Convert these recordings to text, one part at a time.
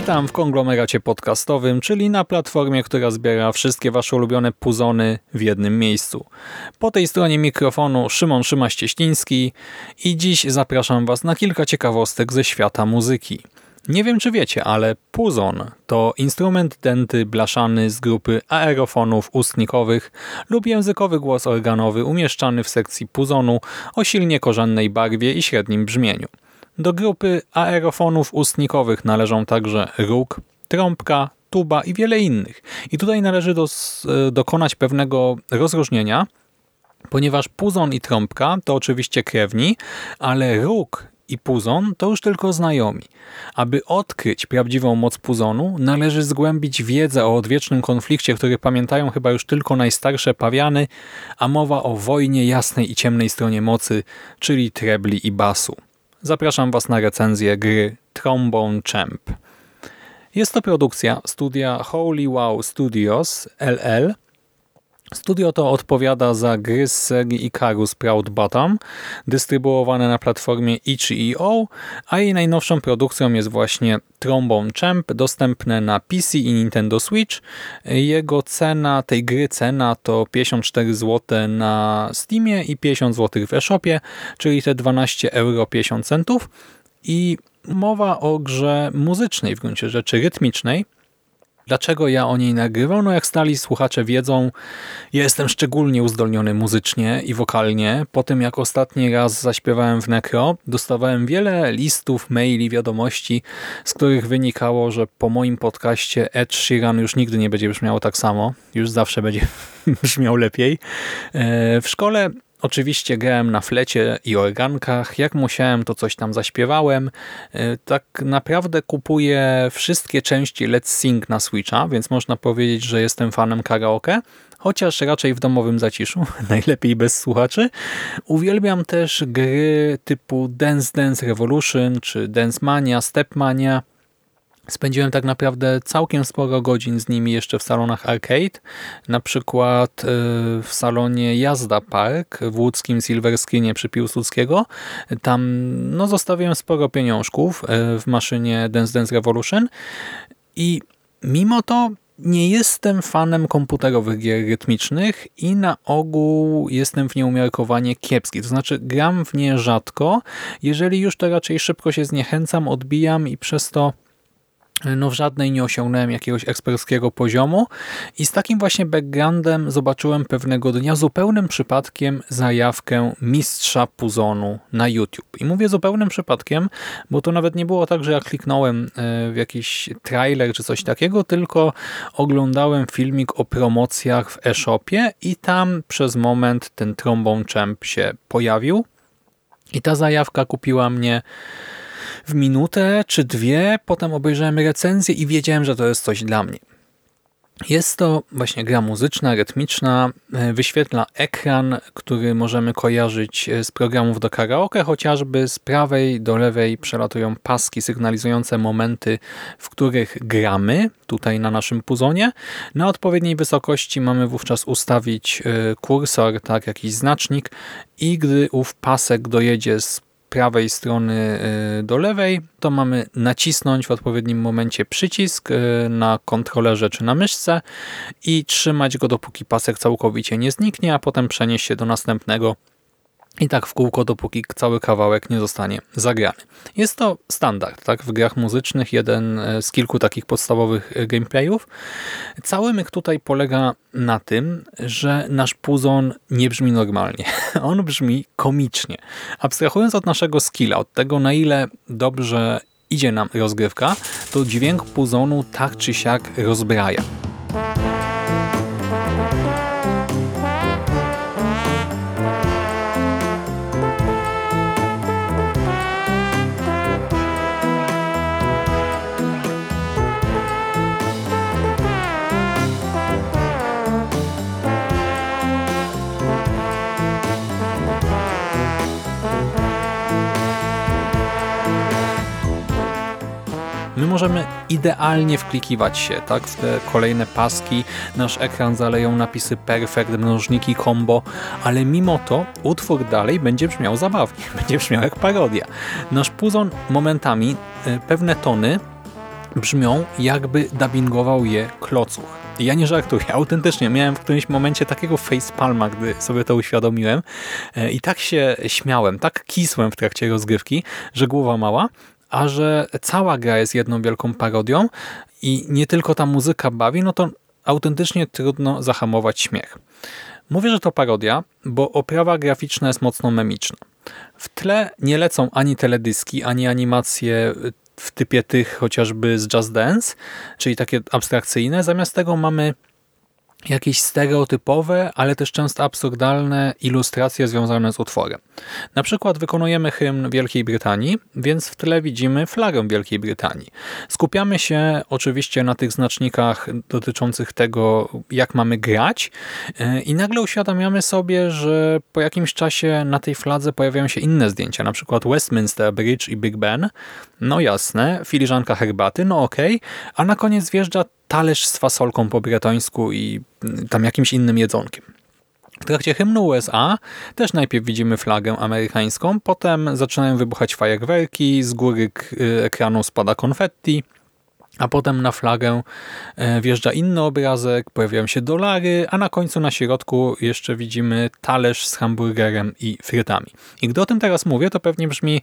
Witam w konglomeracie podcastowym, czyli na platformie, która zbiera wszystkie wasze ulubione puzony w jednym miejscu. Po tej stronie mikrofonu Szymon Szymaś-Cieśliński i dziś zapraszam was na kilka ciekawostek ze świata muzyki. Nie wiem czy wiecie, ale puzon to instrument denty blaszany z grupy aerofonów ustnikowych lub językowy głos organowy umieszczany w sekcji puzonu o silnie korzennej barwie i średnim brzmieniu. Do grupy aerofonów ustnikowych należą także róg, trąbka, tuba i wiele innych. I tutaj należy e, dokonać pewnego rozróżnienia, ponieważ puzon i trąbka to oczywiście krewni, ale róg i puzon to już tylko znajomi. Aby odkryć prawdziwą moc puzonu, należy zgłębić wiedzę o odwiecznym konflikcie, który pamiętają chyba już tylko najstarsze pawiany, a mowa o wojnie jasnej i ciemnej stronie mocy, czyli trebli i basu. Zapraszam Was na recenzję gry Trombone Champ. Jest to produkcja studia Holy Wow Studios LL. Studio to odpowiada za gry z serii Icarus Proud Bottom, dystrybuowane na platformie itch.io, a jej najnowszą produkcją jest właśnie Trombone Champ, dostępne na PC i Nintendo Switch. Jego cena, tej gry cena to 54 zł na Steamie i 50 zł w eShopie, czyli te 12 euro 50 centów. I mowa o grze muzycznej w gruncie rzeczy, rytmicznej, Dlaczego ja o niej nagrywam? No jak stali słuchacze wiedzą, ja jestem szczególnie uzdolniony muzycznie i wokalnie. Po tym jak ostatni raz zaśpiewałem w Necro, dostawałem wiele listów, maili, wiadomości, z których wynikało, że po moim podcaście Ed Sheeran już nigdy nie będzie brzmiało tak samo. Już zawsze będzie brzmiał lepiej. E, w szkole Oczywiście grałem na flecie i organkach. Jak musiałem, to coś tam zaśpiewałem. E, tak naprawdę kupuję wszystkie części Let's Sing na Switcha, więc można powiedzieć, że jestem fanem karaoke, chociaż raczej w domowym zaciszu, najlepiej bez słuchaczy. Uwielbiam też gry typu Dance Dance Revolution czy Dance Mania, Step Mania. Spędziłem tak naprawdę całkiem sporo godzin z nimi jeszcze w salonach arcade, na przykład e, w salonie Jazda Park w łódzkim Silver Screenie przy Piłsudskiego. Tam no, zostawiłem sporo pieniążków e, w maszynie Dance Dance Revolution i mimo to nie jestem fanem komputerowych gier rytmicznych i na ogół jestem w nie umiarkowanie kiepski. To znaczy gram w nie rzadko, jeżeli już to raczej szybko się zniechęcam, odbijam i przez to no w żadnej nie osiągnąłem jakiegoś eksperckiego poziomu i z takim właśnie backgroundem zobaczyłem pewnego dnia zupełnym przypadkiem zajawkę mistrza Puzonu na YouTube. I mówię zupełnym przypadkiem, bo to nawet nie było tak, że ja kliknąłem e, w jakiś trailer czy coś takiego, tylko oglądałem filmik o promocjach w e-shopie i tam przez moment ten Trombone Champ się pojawił i ta zajawka kupiła mnie w minutę czy dwie, potem obejrzałem recenzję i wiedziałem, że to jest coś dla mnie. Jest to właśnie gra muzyczna, rytmiczna, e, wyświetla ekran, który możemy kojarzyć e, z programów do karaoke, chociażby z prawej do lewej przelatują paski sygnalizujące momenty, w których gramy, tutaj na naszym puzonie. Na odpowiedniej wysokości mamy wówczas ustawić e, kursor, tak, jakiś znacznik i gdy ów pasek dojedzie z prawej strony y, do lewej, to mamy nacisnąć w odpowiednim momencie przycisk y, na kontrolerze czy na myszce i trzymać go dopóki pasek całkowicie nie zniknie, a potem przenieść się do następnego i tak w kółko, dopóki cały kawałek nie zostanie zagrany. Jest to standard tak, w grach muzycznych, jeden e, z kilku takich podstawowych e, gameplayów. Cały myk tutaj polega na tym, że nasz puzon nie brzmi normalnie. On brzmi komicznie. Abstrahując od naszego skilla, od tego na ile dobrze idzie nam rozgrywka, to dźwięk puzonu tak czy siak rozbraja. Możemy idealnie wklikiwać się tak, w te kolejne paski, nasz ekran zaleją napisy perfect, mnożniki, combo, ale mimo to utwór dalej będzie brzmiał zabawnie, będzie brzmiał jak parodia. Nasz puzon momentami, e, pewne tony brzmią jakby dubbingował je klocuch. Ja nie żartuję, autentycznie miałem w którymś momencie takiego facepalma, gdy sobie to uświadomiłem e, i tak się śmiałem, tak kisłem w trakcie rozgrywki, że głowa mała, a że cała gra jest jedną wielką parodią i nie tylko ta muzyka bawi, no to autentycznie trudno zahamować śmiech. Mówię, że to parodia, bo oprawa graficzna jest mocno memiczna. W tle nie lecą ani teledyski, ani animacje w typie tych chociażby z Just Dance, czyli takie abstrakcyjne. Zamiast tego mamy jakieś stereotypowe, ale też często absurdalne ilustracje związane z utworem. Na przykład wykonujemy hymn Wielkiej Brytanii, więc w tle widzimy flagę Wielkiej Brytanii. Skupiamy się oczywiście na tych znacznikach dotyczących tego, jak mamy grać e, i nagle uświadamiamy sobie, że po jakimś czasie na tej fladze pojawiają się inne zdjęcia, na przykład Westminster Bridge i Big Ben. No jasne, filiżanka herbaty, no okej, okay. a na koniec wjeżdża talerz z fasolką po bretońsku i mm, tam jakimś innym jedzonkiem. W trakcie hymnu USA też najpierw widzimy flagę amerykańską, potem zaczynają wybuchać fajerwerki, z góry ekranu spada konfetti, a potem na flagę e, wjeżdża inny obrazek, pojawiają się dolary, a na końcu na środku jeszcze widzimy talerz z hamburgerem i frytami. I gdy o tym teraz mówię, to pewnie brzmi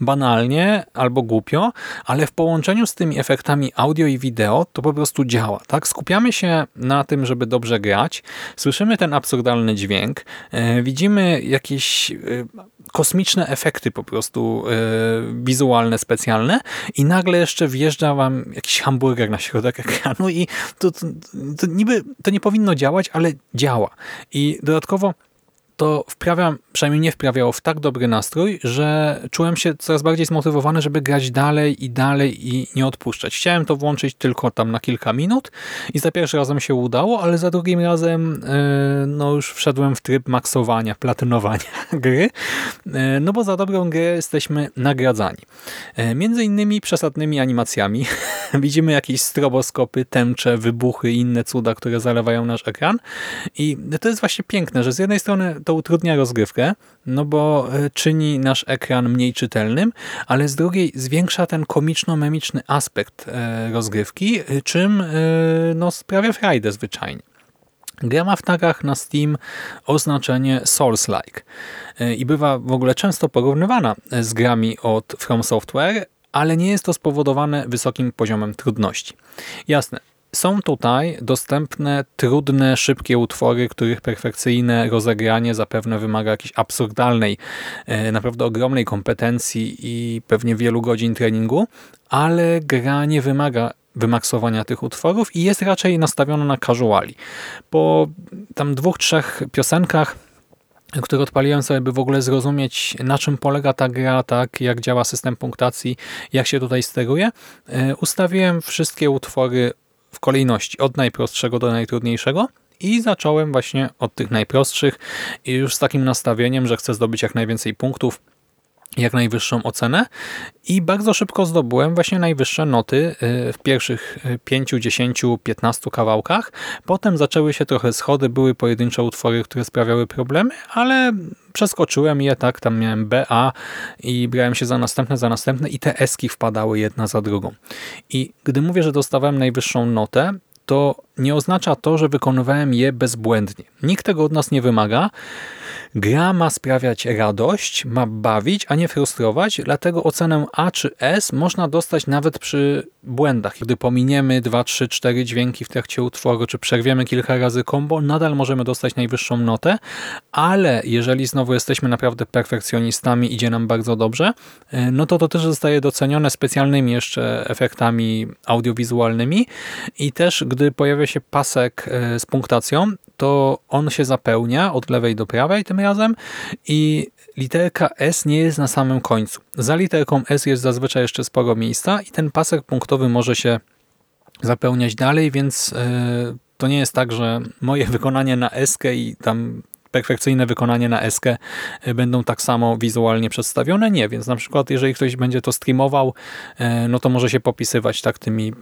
banalnie albo głupio, ale w połączeniu z tymi efektami audio i wideo to po prostu działa. Tak? Skupiamy się na tym, żeby dobrze grać, słyszymy ten absurdalny dźwięk, e, widzimy jakieś e, kosmiczne efekty po prostu wizualne, specjalne i nagle jeszcze wjeżdża wam jakiś hamburger na środek ekranu i to, to, to niby to nie powinno działać, ale działa. I dodatkowo to wprawia, przynajmniej nie wprawiało w tak dobry nastrój, że czułem się coraz bardziej zmotywowany, żeby grać dalej i dalej i nie odpuszczać. Chciałem to włączyć tylko tam na kilka minut i za pierwszym razem się udało, ale za drugim razem yy, no już wszedłem w tryb maksowania, platynowania gry, yy, no bo za dobrą grę jesteśmy nagradzani. Yy, między innymi przesadnymi animacjami. Widzimy jakieś stroboskopy, tęcze, wybuchy i inne cuda, które zalewają nasz ekran i to jest właśnie piękne, że z jednej strony to utrudnia rozgrywkę, no bo e, czyni nasz ekran mniej czytelnym, ale z drugiej zwiększa ten komiczno-memiczny aspekt e, rozgrywki, e, czym no, sprawia frajdę zwyczajnie. Gra ma w tagach na Steam oznaczenie Souls-like i bywa w ogóle często porównywana z grami od From Software, ale nie jest to spowodowane wysokim poziomem trudności. Jasne, są tutaj dostępne trudne, szybkie utwory, których perfekcyjne rozegranie zapewne wymaga jakiejś absurdalnej, e, naprawdę ogromnej kompetencji i pewnie wielu godzin treningu, ale gra nie wymaga wymaksowania tych utworów i jest raczej nastawiona na casuali. Po tam dwóch, trzech piosenkach które odpaliłem sobie, by w ogóle zrozumieć, na czym polega ta gra, tak, jak działa system punktacji, jak się tutaj steruje. E, ustawiłem wszystkie utwory w kolejności od najprostszego do najtrudniejszego i zacząłem właśnie od tych najprostszych i już z takim nastawieniem, że chcę zdobyć jak najwięcej punktów jak najwyższą ocenę i bardzo szybko zdobyłem właśnie najwyższe noty y, w pierwszych 5, 10, 15 kawałkach. Potem zaczęły się trochę schody, były pojedyncze utwory, które sprawiały problemy, ale przeskoczyłem je, tak, tam miałem B, A i brałem się za następne, za następne i te eski wpadały jedna za drugą. I gdy mówię, że dostawałem najwyższą notę, to nie oznacza to, że wykonywałem je bezbłędnie. Nikt tego od nas nie wymaga. Gra ma sprawiać radość, ma bawić, a nie frustrować, dlatego ocenę A czy S można dostać nawet przy błędach. Gdy pominiemy 2, 3, 4 dźwięki w trakcie utworu, czy przerwiemy kilka razy kombo, nadal możemy dostać najwyższą notę, ale jeżeli znowu jesteśmy naprawdę perfekcjonistami, idzie nam bardzo dobrze, e, no to to też zostaje docenione specjalnymi jeszcze efektami audiowizualnymi i też gdy pojawia się pasek e, z punktacją, to on się zapełnia od lewej do prawej tym razem i literka S nie jest na samym końcu. Za literką S jest zazwyczaj jeszcze sporo miejsca i ten pasek punktowy może się zapełniać dalej, więc e, to nie jest tak, że moje wykonanie na S i tam perfekcyjne wykonanie na eskę e, będą tak samo wizualnie przedstawione? Nie, więc na przykład jeżeli ktoś będzie to streamował, e, no to może się popisywać tak tymi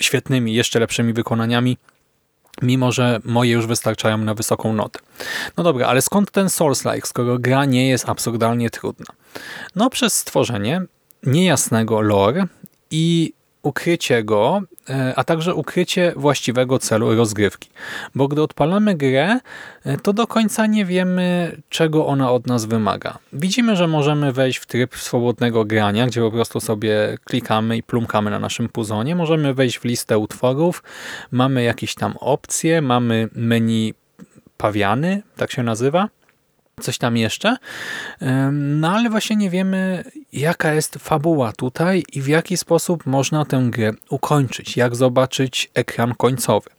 świetnymi, jeszcze lepszymi wykonaniami, mimo że moje już wystarczają na wysoką notę. No dobra, ale skąd ten Souls-like, skoro gra nie jest absurdalnie trudna? No przez stworzenie niejasnego lore i ukrycie go, a także ukrycie właściwego celu rozgrywki. Bo gdy odpalamy grę, e, to do końca nie wiemy, czego ona od nas wymaga. Widzimy, że możemy wejść w tryb swobodnego grania, gdzie po prostu sobie klikamy i plumkamy na naszym puzonie. Możemy wejść w listę utworów, mamy jakieś tam opcje, mamy menu pawiany, tak się nazywa coś tam jeszcze. No ale właśnie nie wiemy, jaka jest fabuła tutaj i w jaki sposób można tę grę ukończyć, jak zobaczyć ekran końcowy.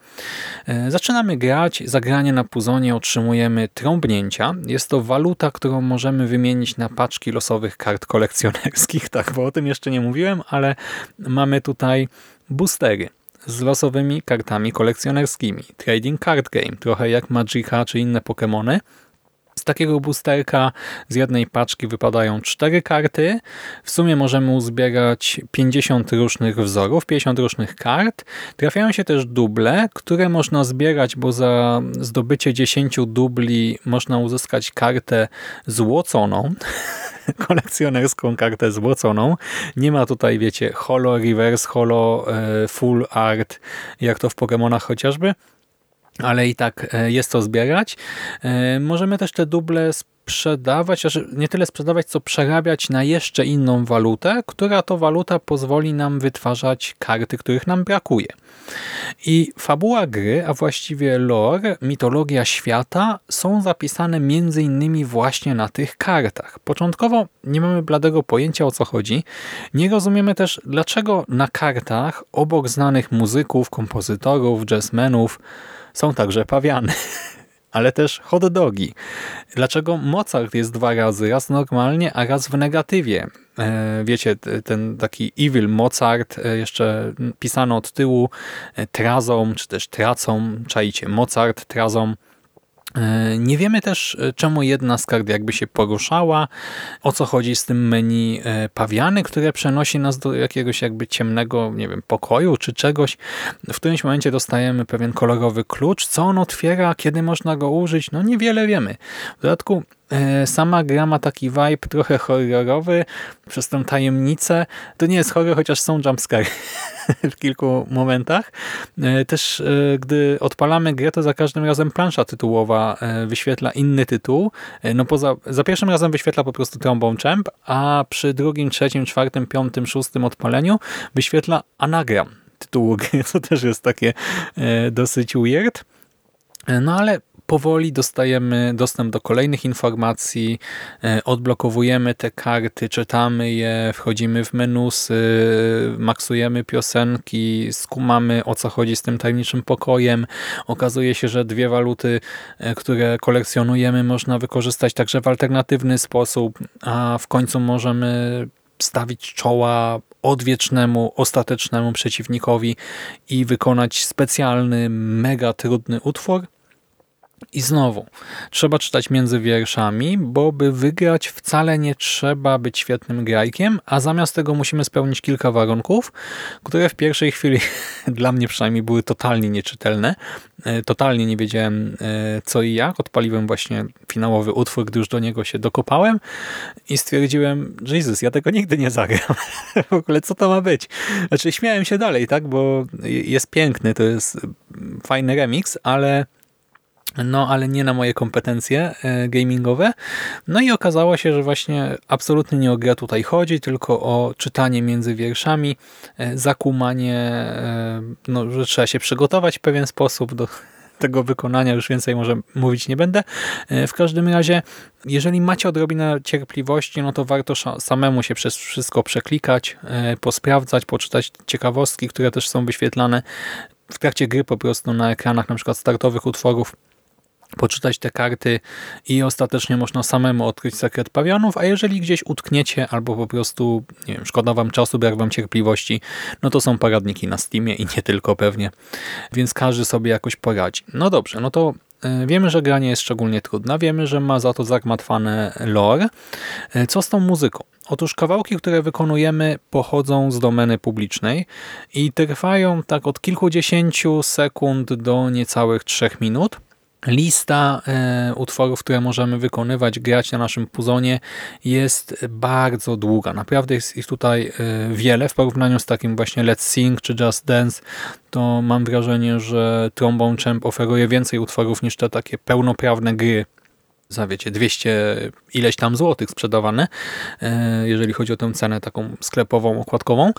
E, zaczynamy grać, zagranie na puzonie otrzymujemy trąbnięcia. Jest to waluta, którą możemy wymienić na paczki losowych kart kolekcjonerskich, tak, bo o tym jeszcze nie mówiłem, ale mamy tutaj boostery z losowymi kartami kolekcjonerskimi. Trading Card Game, trochę jak Magica czy inne Pokémony. Z takiego boosterka z jednej paczki wypadają cztery karty. W sumie możemy uzbierać 50 różnych wzorów, 50 różnych kart. Trafiają się też duble, które można zbierać, bo za zdobycie 10 dubli można uzyskać kartę złoconą. kolekcjonerską kartę złoconą. Nie ma tutaj, wiecie, holo, reverse holo, e, full art, jak to w Pokémonach chociażby ale i tak e, jest to zbierać. E, możemy też te duble sprzedawać, znaczy nie tyle sprzedawać, co przerabiać na jeszcze inną walutę, która to waluta pozwoli nam wytwarzać karty, których nam brakuje. I fabuła gry, a właściwie lore, mitologia świata są zapisane między innymi właśnie na tych kartach. Początkowo nie mamy bladego pojęcia o co chodzi. Nie rozumiemy też dlaczego na kartach obok znanych muzyków, kompozytorów, jazzmenów są także pawiany, ale też hot dogi. Dlaczego Mozart jest dwa razy, raz normalnie, a raz w negatywie? E, wiecie, ten taki evil Mozart, e, jeszcze pisano od tyłu e, trazą, czy też tracą, czajcie, Mozart, trazą, nie wiemy też, e, czemu jedna z kart jakby się poruszała, o co chodzi z tym menu e, pawiany, które przenosi nas do jakiegoś jakby ciemnego, nie wiem, pokoju czy czegoś. W którymś momencie dostajemy pewien kolorowy klucz. Co on otwiera, kiedy można go użyć? No niewiele wiemy. W dodatku E, sama gra ma taki vibe trochę horrorowy przez tę tajemnicę. To nie jest horror, chociaż są jumpscare w kilku momentach. E, też e, gdy odpalamy grę, to za każdym razem plansza tytułowa wyświetla inny tytuł. No poza, za pierwszym razem wyświetla po prostu Trombone Champ, a przy drugim, trzecim, czwartym, piątym, szóstym odpaleniu wyświetla anagram tytułu gry, co też jest takie dosyć weird. No ale powoli dostajemy dostęp do kolejnych informacji, e, odblokowujemy te karty, czytamy je, wchodzimy w menusy, maksujemy piosenki, skumamy o co chodzi z tym tajemniczym pokojem. Okazuje się, że dwie waluty, e, które kolekcjonujemy można wykorzystać także w alternatywny sposób, a w końcu możemy stawić czoła odwiecznemu, ostatecznemu przeciwnikowi i wykonać specjalny, mega trudny utwór, i znowu, trzeba czytać między wierszami, bo by wygrać wcale nie trzeba być świetnym grajkiem, a zamiast tego musimy spełnić kilka warunków, które w pierwszej chwili dla mnie przynajmniej były totalnie nieczytelne. E, totalnie nie wiedziałem e, co i jak. Odpaliłem właśnie finałowy utwór, gdy już do niego się dokopałem i stwierdziłem, Jezus, ja tego nigdy nie zagram. w ogóle co to ma być? Znaczy śmiałem się dalej, tak, bo jest piękny, to jest fajny remix, ale no ale nie na moje kompetencje e, gamingowe. No i okazało się, że właśnie absolutnie nie o grę tutaj chodzi, tylko o czytanie między wierszami, e, zakumanie, e, no, że trzeba się przygotować w pewien sposób do tego wykonania, już więcej może mówić nie będę. W każdym razie, jeżeli macie odrobinę cierpliwości, no to warto samemu się przez wszystko przeklikać, posprawdzać, poczytać ciekawostki, które też są wyświetlane w trakcie gry po prostu na ekranach na przykład startowych utworów poczytać te karty i ostatecznie można samemu odkryć sekret pawionów, a jeżeli gdzieś utkniecie albo po prostu nie wiem, szkoda wam czasu, brak wam cierpliwości, no to są poradniki na Steamie i nie tylko pewnie, więc każdy sobie jakoś poradzi. No dobrze, no to E, wiemy, że gra nie jest szczególnie trudna, wiemy, że ma za to zagmatwane lore. E, co z tą muzyką? Otóż kawałki, które wykonujemy pochodzą z domeny publicznej i trwają tak od kilkudziesięciu sekund do niecałych trzech minut. Lista e, utworów, które możemy wykonywać, grać na naszym puzonie jest bardzo długa. Naprawdę jest ich tutaj e, wiele w porównaniu z takim właśnie Let's Sing czy Just Dance. To mam wrażenie, że Trombone Champ oferuje więcej utworów niż te takie pełnoprawne gry za wiecie, 200 ileś tam złotych sprzedawane, e, jeżeli chodzi o tę cenę taką sklepową, okładkową.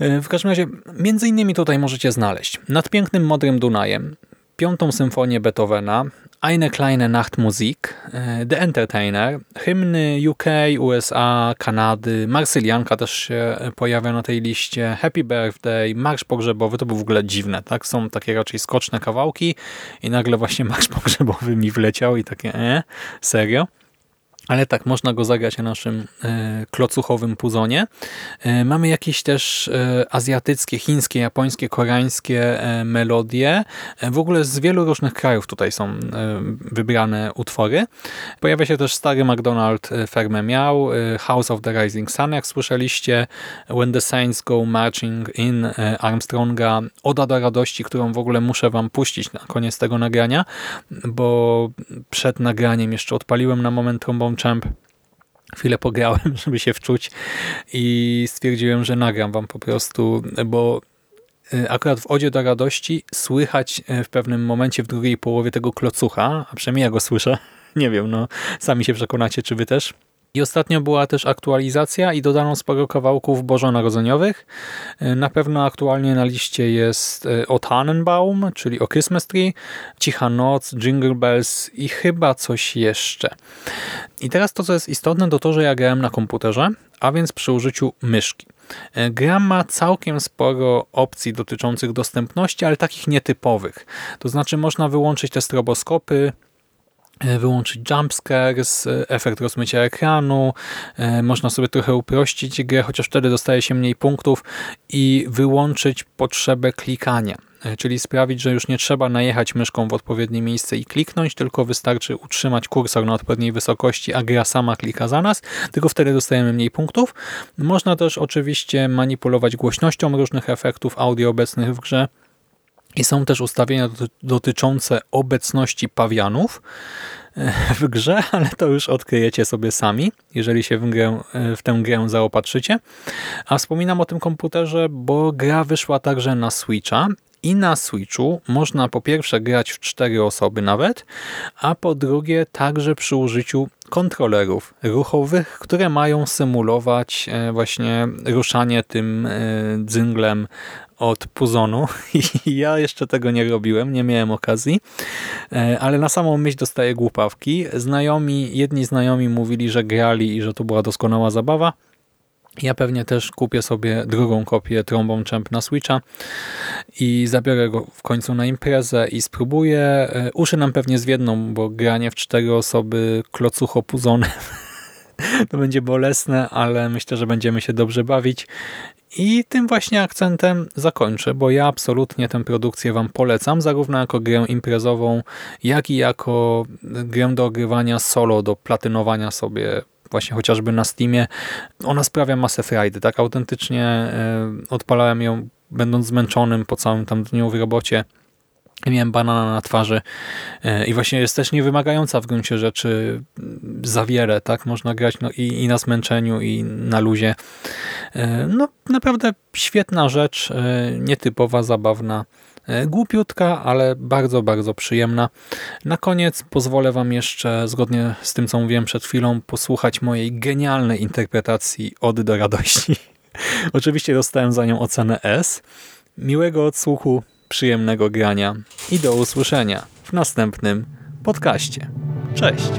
W każdym razie, między innymi tutaj możecie znaleźć nad pięknym modrym Dunajem, piątą symfonię Beethovena, Eine kleine Nachtmusik, e, The Entertainer, hymny UK, USA, Kanady, Marsylianka też się pojawia na tej liście, Happy Birthday, Marsz Pogrzebowy, to było w ogóle dziwne, tak? Są takie raczej skoczne kawałki i nagle właśnie Marsz Pogrzebowy mi wleciał i takie, e, serio? Ale tak, można go zagrać na naszym e, klocuchowym puzonie. E, mamy jakieś też e, azjatyckie, chińskie, japońskie, koreańskie melodie. W ogóle z wielu różnych krajów tutaj są wybrane utwory. Pojawia się też stary McDonald Fermę miał, House of the Rising Sun, jak słyszeliście, When the Saints Go Marching In Armstronga, Oda do radości, którą w ogóle muszę wam puścić na koniec tego nagrania, bo przed nagraniem jeszcze odpaliłem na moment trombon Champ. Chwilę pograłem, żeby się wczuć i stwierdziłem, że nagram wam po prostu, bo y, akurat w Odzie do Radości słychać y, w pewnym momencie w drugiej połowie tego klocucha, a przynajmniej ja go słyszę, nie wiem, no sami się przekonacie, czy wy też. I ostatnio była też aktualizacja i dodano sporo kawałków bożonarodzeniowych. E, na pewno aktualnie na liście jest e, O Tannenbaum, czyli o Christmas Tree, Cicha Noc, Jingle Bells i chyba coś jeszcze. I teraz to, co jest istotne, to to, że ja grałem na komputerze, a więc przy użyciu myszki. E, gra ma całkiem sporo opcji dotyczących dostępności, ale takich nietypowych. To znaczy można wyłączyć te stroboskopy, wyłączyć jumpscares, e, efekt rozmycia ekranu, e, można sobie trochę uprościć grę, chociaż wtedy dostaje się mniej punktów i wyłączyć potrzebę klikania, czyli sprawić, że już nie trzeba najechać myszką w odpowiednie miejsce i kliknąć, tylko wystarczy utrzymać kursor na odpowiedniej wysokości, a gra sama klika za nas, tylko wtedy dostajemy mniej punktów. Można też oczywiście manipulować głośnością różnych efektów audio obecnych w grze, i są też ustawienia dotyczące obecności pawianów e, w grze, ale to już odkryjecie sobie sami, jeżeli się w, grę, e, w tę grę zaopatrzycie. A wspominam o tym komputerze, bo gra wyszła także na Switcha i na Switchu można po pierwsze grać w cztery osoby nawet, a po drugie także przy użyciu kontrolerów ruchowych, które mają symulować e, właśnie ruszanie tym dzynglem od Puzonu i ja jeszcze tego nie robiłem, nie miałem okazji, e, ale na samą myśl dostaję głupawki. Znajomi, jedni znajomi mówili, że grali i że to była doskonała zabawa. Ja pewnie też kupię sobie drugą kopię Trombone Champ na Switcha i zabiorę go w końcu na imprezę i spróbuję. E, uszy nam pewnie zwiedną, bo granie w cztery osoby klocucho puzonem to będzie bolesne, ale myślę, że będziemy się dobrze bawić. I tym właśnie akcentem zakończę, bo ja absolutnie tę produkcję Wam polecam, zarówno jako grę imprezową, jak i jako grę do ogrywania solo, do platynowania sobie właśnie chociażby na Steamie. Ona sprawia masę frajdy, tak? Autentycznie e, odpalałem ją będąc zmęczonym po całym tam dniu w robocie miałem banana na twarzy e, i właśnie jest też niewymagająca w gruncie rzeczy za wiele, tak? Można grać no, i, i na zmęczeniu, i na luzie. E, no naprawdę świetna rzecz, e, nietypowa, zabawna, głupiutka, ale bardzo, bardzo przyjemna. Na koniec pozwolę Wam jeszcze, zgodnie z tym, co mówiłem przed chwilą, posłuchać mojej genialnej interpretacji Ody do radości. Oczywiście dostałem za nią ocenę S. Miłego odsłuchu, przyjemnego grania i do usłyszenia w następnym podcaście. Cześć!